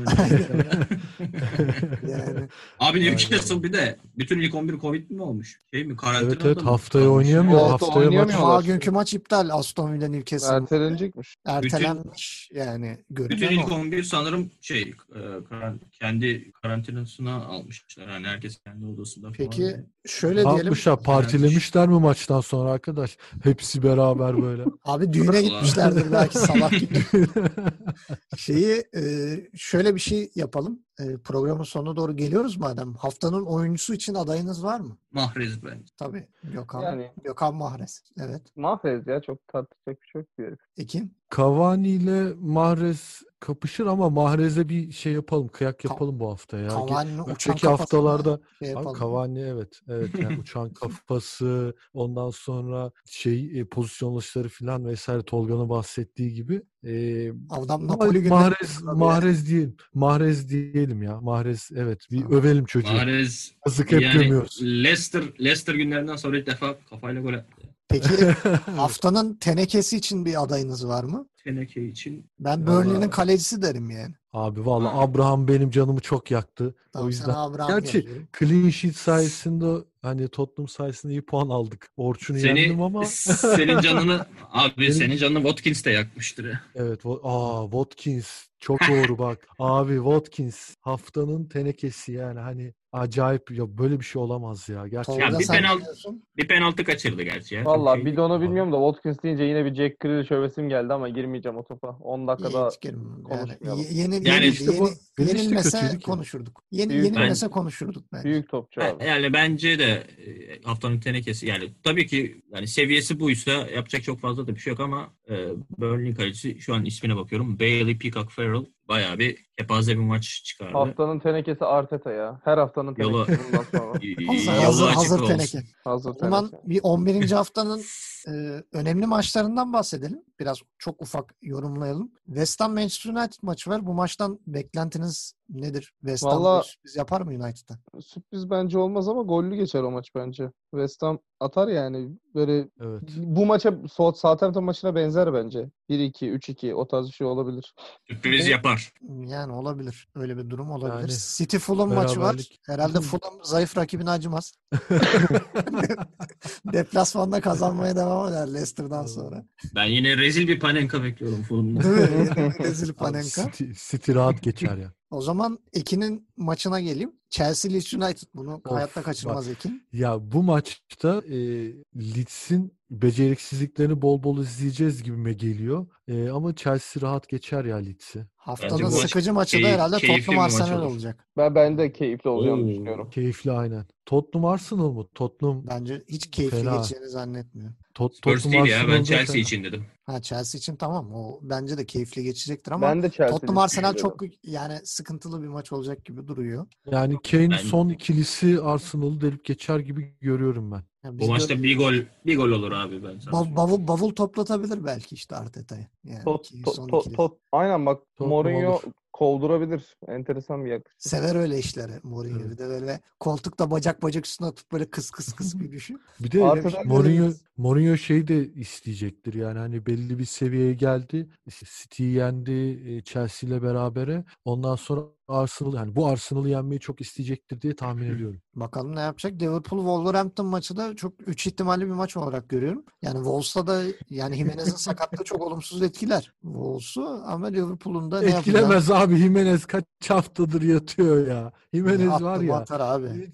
S1: Yani
S3: Abi Newcastle bir de bütün ilk 11 Covid mi olmuş? Şey mi? Karantinada
S2: Evet, evet, haftaya
S3: kalmış?
S2: oynayamıyor.
S4: Hafta
S2: haftaya maç.
S4: oynayamıyorlar.
S1: Cuma günkü maç iptal. Aston Villa Newcastle.
S4: Ertelenecekmiş.
S1: Ertelenmiş. Yani
S3: Bütün ilk
S1: o.
S3: 11 sanırım şey e, kendi karantinasına almışlar. Yani herkes kendi odasında falan.
S1: Peki şöyle
S2: Ne
S1: diyelim.
S2: yapmışlar? Partilemişler mi maçtan sonra arkadaş? Hepsi beraber böyle.
S1: Abi düğüne gitmişlerdir belki salak gibi. Şeyi e, şöyle bir şey yapalım. E, programın sonuna doğru geliyoruz madem. Haftanın oyuncusu için adayınız var mı?
S3: Mahrez bence.
S1: Tabii. Gökhan.
S4: Yani-
S1: Gökhan Mahrez. Evet.
S4: Mahvez ya çok tartışacak bir şey yok bir herif.
S1: Ekin.
S2: Cavani ile Mahrez kapışır ama Mahrez'e bir şey yapalım. Kıyak yapalım bu hafta ya.
S1: Kafasına
S2: haftalarda
S1: şey
S2: Abi
S1: yapalım.
S2: Cavani evet. Evet yani uçan kafası ondan sonra şey e, pozisyonlaşları falan vesaire Tolga'nın bahsettiği gibi. E,
S1: Adam Napoli
S2: Mahrez. Mahrez diyelim. Mahrez diyelim ya. Mahrez evet. Bir
S1: Tamam.
S2: övelim çocuğu.
S3: Mahrez
S2: Yazık hep
S3: yani
S2: gömüyoruz.
S3: Leicester, Leicester günlerinden sonra ilk defa kafayla gol.
S1: Peki haftanın tenekesi için bir adayınız var mı?
S3: Teneke için
S1: Ben Burnley'nin kalecisi derim yani.
S2: Abi valla
S3: Ha.
S2: Abraham benim canımı çok yaktı.
S1: Tamam,
S2: o yüzden
S1: Abraham
S2: Gerçi clean sheet sayesinde hani Tottenham sayesinde iyi puan aldık. Orçun'u
S3: seni
S2: yendim ama
S3: senin canını abi
S2: Benim-
S3: senin canını Watkins de yakmıştır. ya.
S2: Evet. Aa Watkins. Çok doğru bak. Abi Watkins haftanın tenekesi yani hani acayip ya böyle bir şey olamaz ya. Gerçekten.
S1: Tolga
S3: bir
S1: sen
S3: penaltı-
S1: diyorsun?
S3: Bir penaltı kaçırdı gerçi ya.
S4: Valla bir de onu bilmiyorum da Watkins deyince yine bir Jack Grealish övesim geldi ama girmeyeceğim o topa. 10 dakikada.
S1: Yani,
S4: konuşmayalım.
S1: ye- yeni,
S3: Yani
S1: yeni,
S2: işte bu-
S1: yeni,
S2: işte
S1: yenilmese konuşurduk. Yeni,
S4: Büyük-
S1: yenilmese konuşurduk bence.
S4: büyük topçu abi.
S3: Yani bence de e, haftanın tenekesi yani tabii ki yani seviyesi buysa yapacak çok fazla da bir şey yok ama e, Burnley kalecisi şu an ismine bakıyorum. Bailey Peacock Farrell bayağı bir kepaze bir maç çıkardı.
S4: Haftanın tenekesi Arteta ya. Her haftanın
S3: Yolu-
S4: tenekesi bundan sonra.
S3: Y-
S1: Hazır,
S3: yolu
S1: hazır,
S3: açık
S1: hazır
S3: olsun.
S1: teneke.
S4: Hazır
S1: O zaman
S4: teneke.
S1: bir 11. haftanın e, önemli maçlarından bahsedelim. Biraz çok ufak yorumlayalım. West Ham Manchester United maçı var. Bu maçtan beklentiniz nedir? West Ham
S4: Vallahi-
S1: sürpriz yapar mı United'a?
S4: Sürpriz bence olmaz ama gollü geçer o maç bence. West Ham atar yani. Böyle
S2: Evet.
S4: bu maça South- Southampton maçına benzer bence. 1-2, 3-2 o tarz bir şey olabilir.
S3: Sürpriz yapar.
S1: Yani olabilir. Öyle bir durum olabilir.
S2: Yani
S1: City Fulham maçı var.
S2: beraberlik.
S1: Herhalde Fulham zayıf rakibine acımaz. Deplasmanda kazanmaya devam eder Leicester'dan sonra.
S3: Ben yine rezil bir Panenka bekliyorum.
S1: Değil mi? Rezil Panenka.
S2: City, City rahat geçer ya.
S1: O zaman Ekin'in maçına geleyim. Chelsea Leeds United. Bunu
S2: Of,
S1: hayatta kaçırmaz Ekin.
S2: Ya bu maçta e, Leeds'in beceriksizliklerini bol bol izleyeceğiz gibime geliyor. E, ama Chelsea rahat geçer ya Leeds'i.
S1: Haftanın
S3: maç
S1: sıkıcı maçı da herhalde Tottenham
S3: maç
S1: Arsenal
S3: olur.
S1: olacak.
S4: Ben, ben de keyifli olacağını
S3: Oo.
S4: düşünüyorum.
S2: Keyifli aynen. Tottenham Arsenal mı? Tottenham
S1: Bence hiç keyifli
S2: Fena.
S1: geçeceğini zannetmiyorum.
S2: Tot,
S3: Spurs
S2: Tottenham
S3: değil ya ben Chelsea
S2: fena.
S3: için dedim.
S1: Ha Chelsea için tamam. O bence de keyifli geçecektir ama
S4: Ben de Chelsea
S1: Tottenham Arsenal çok yani sıkıntılı bir maç olacak gibi duruyor.
S2: Yani Kane son ikilisi Arsenal'ı delip geçer gibi görüyorum ben.
S1: Yani
S3: Bu
S1: de-
S3: maçta bir gol bir gol olur abi ben sana.
S1: Bav- bavul, bavul toplatabilir belki işte Arteta'ya. Yani
S4: Tot, tot, tot, tot. Aynen bak Mourinho
S2: olur.
S4: kovdurabilir. Enteresan bir yaklaşım.
S1: Sever öyle işleri Mourinho.
S2: Evet.
S1: Bir de böyle koltukta bacak bacak üstüne atıp böyle kıs kıs kıs bir düşün.
S2: Bir de
S4: Arkadan
S2: Mourinho,
S1: görürüz.
S2: Mourinho şey de isteyecektir yani hani belli bir seviyeye geldi. City'yi yendi e, Chelsea ile berabere. Ondan sonra Arsenal yani bu Arsenal'ı yenmeyi çok isteyecektir diye tahmin ediyorum.
S1: Bakalım ne yapacak. Liverpool Wolverhampton maçı da çok üç ihtimalli bir maç olarak görüyorum. Yani Wolves'ta da yani Jimenez'in sakatlığı çok olumsuz etkiler Wolves'u ama Liverpool'un da ne yapacağını
S2: Etkilemez abi Jimenez kaç haftadır yatıyor ya. Jimenez
S1: attı
S2: var ya.
S1: atar abi.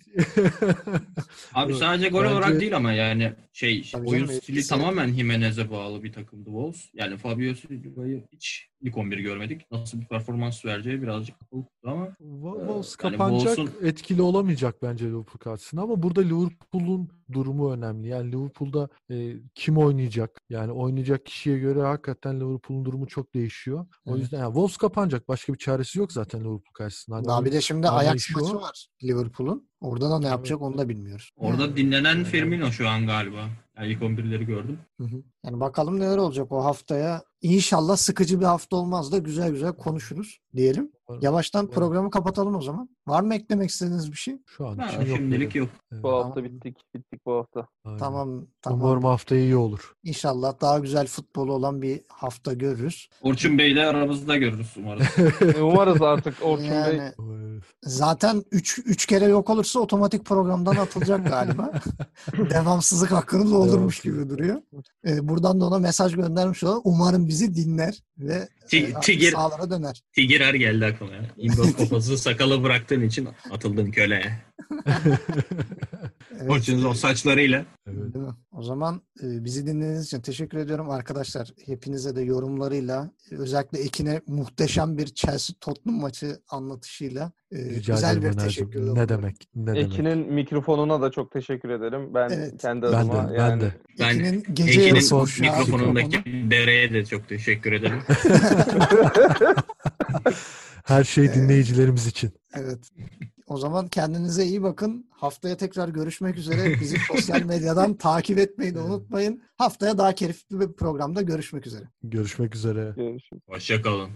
S3: Abi sadece gol
S2: bence-
S3: olarak değil ama yani şey
S1: Tabii
S3: oyun
S1: canım,
S3: stili
S1: etkisi-
S3: tamamen Jimenez'e bağlı bir takımdı Wolves. Yani Fabio Silva'yı hiç ilk 11 görmedik. Nasıl bir performans vereceği birazcık kapalı ama
S2: Wa- Wolves
S3: Yani
S2: kapanacak
S3: Wolves'un-
S2: etkili olamayacak bence Liverpool karşısında ama burada Liverpool'un durumu önemli. Yani Liverpool'da e, kim oynayacak? Yani oynayacak kişiye göre hakikaten Liverpool'un durumu çok değişiyor. O
S1: Evet.
S2: yüzden yani Wolves kapanacak. Başka bir çaresi yok zaten Liverpool karşısında. Hani
S1: Daha bir de şimdi Ajax maçı var Liverpool'un. Orada da ne yapacak
S2: Evet.
S1: onu da bilmiyoruz.
S3: orada
S1: Yani,
S3: dinlenen
S2: Yani-
S3: Firmino şu an galiba. Yani ilk 11'leri gördüm.
S1: hı hı. yani bakalım neler olacak o haftaya. İnşallah sıkıcı bir hafta olmaz da güzel güzel konuşuruz diyelim. Yavaştan
S2: Var.
S1: programı kapatalım o zaman. Var mı eklemek istediğiniz bir şey?
S2: Şu an
S3: Ha,
S2: için yok.
S3: şimdilik yok.
S2: Evet,
S4: Bu hafta
S1: Tamam.
S4: bittik. Bittik bu hafta.
S2: aynen.
S1: Tamam tamam.
S2: Umarım hafta iyi olur.
S1: İnşallah daha güzel futbolu olan bir hafta görürüz.
S3: Orçun Bey'i de aramızda görürüz umarım.
S4: E, Umarız artık Orçun Bey.
S1: Yani
S2: Evet.
S1: zaten 3 3 kere yok olursa otomatik programdan atılacak galiba. Devamsızlık hakkını doldurmuş gibi duruyor. Ee, buradan da ona mesaj göndermiş olalım. Umarım bizi dinler ve
S3: Ti-
S1: e,
S3: Tigir,
S1: sahalara döner.
S3: Tigirer geldi ya. İmdat kafası sakalı bıraktığın için atıldın köleye.
S1: Evet.
S3: O saçlarıyla.
S2: Evet.
S1: Değil mi? O zaman e, bizi dinlediğiniz için teşekkür ediyorum arkadaşlar. Hepinize de yorumlarıyla özellikle Ekin'e muhteşem bir Chelsea Tottenham maçı anlatışıyla e,
S2: Rica
S1: güzel
S2: ederim
S1: bir teşekkür
S2: Ne demek? Ne demek?
S4: Ekin'in mikrofonuna da çok teşekkür ederim. Ben
S1: Evet.
S4: kendi
S2: Ben
S4: adıma
S2: de,
S4: yani
S2: ben de.
S3: Ben
S1: Ekin'in gece
S3: Ekin'in mikrofonundaki dereye de çok teşekkür ederim.
S2: Her şey
S1: Ee,
S2: dinleyicilerimiz için.
S1: Evet. O zaman kendinize iyi bakın. Haftaya tekrar görüşmek üzere. Bizi sosyal medyadan takip etmeyi de unutmayın. Haftaya daha keyifli bir programda görüşmek üzere.
S2: Görüşmek üzere.
S4: Görüşürüz.
S3: Hoşça kalın.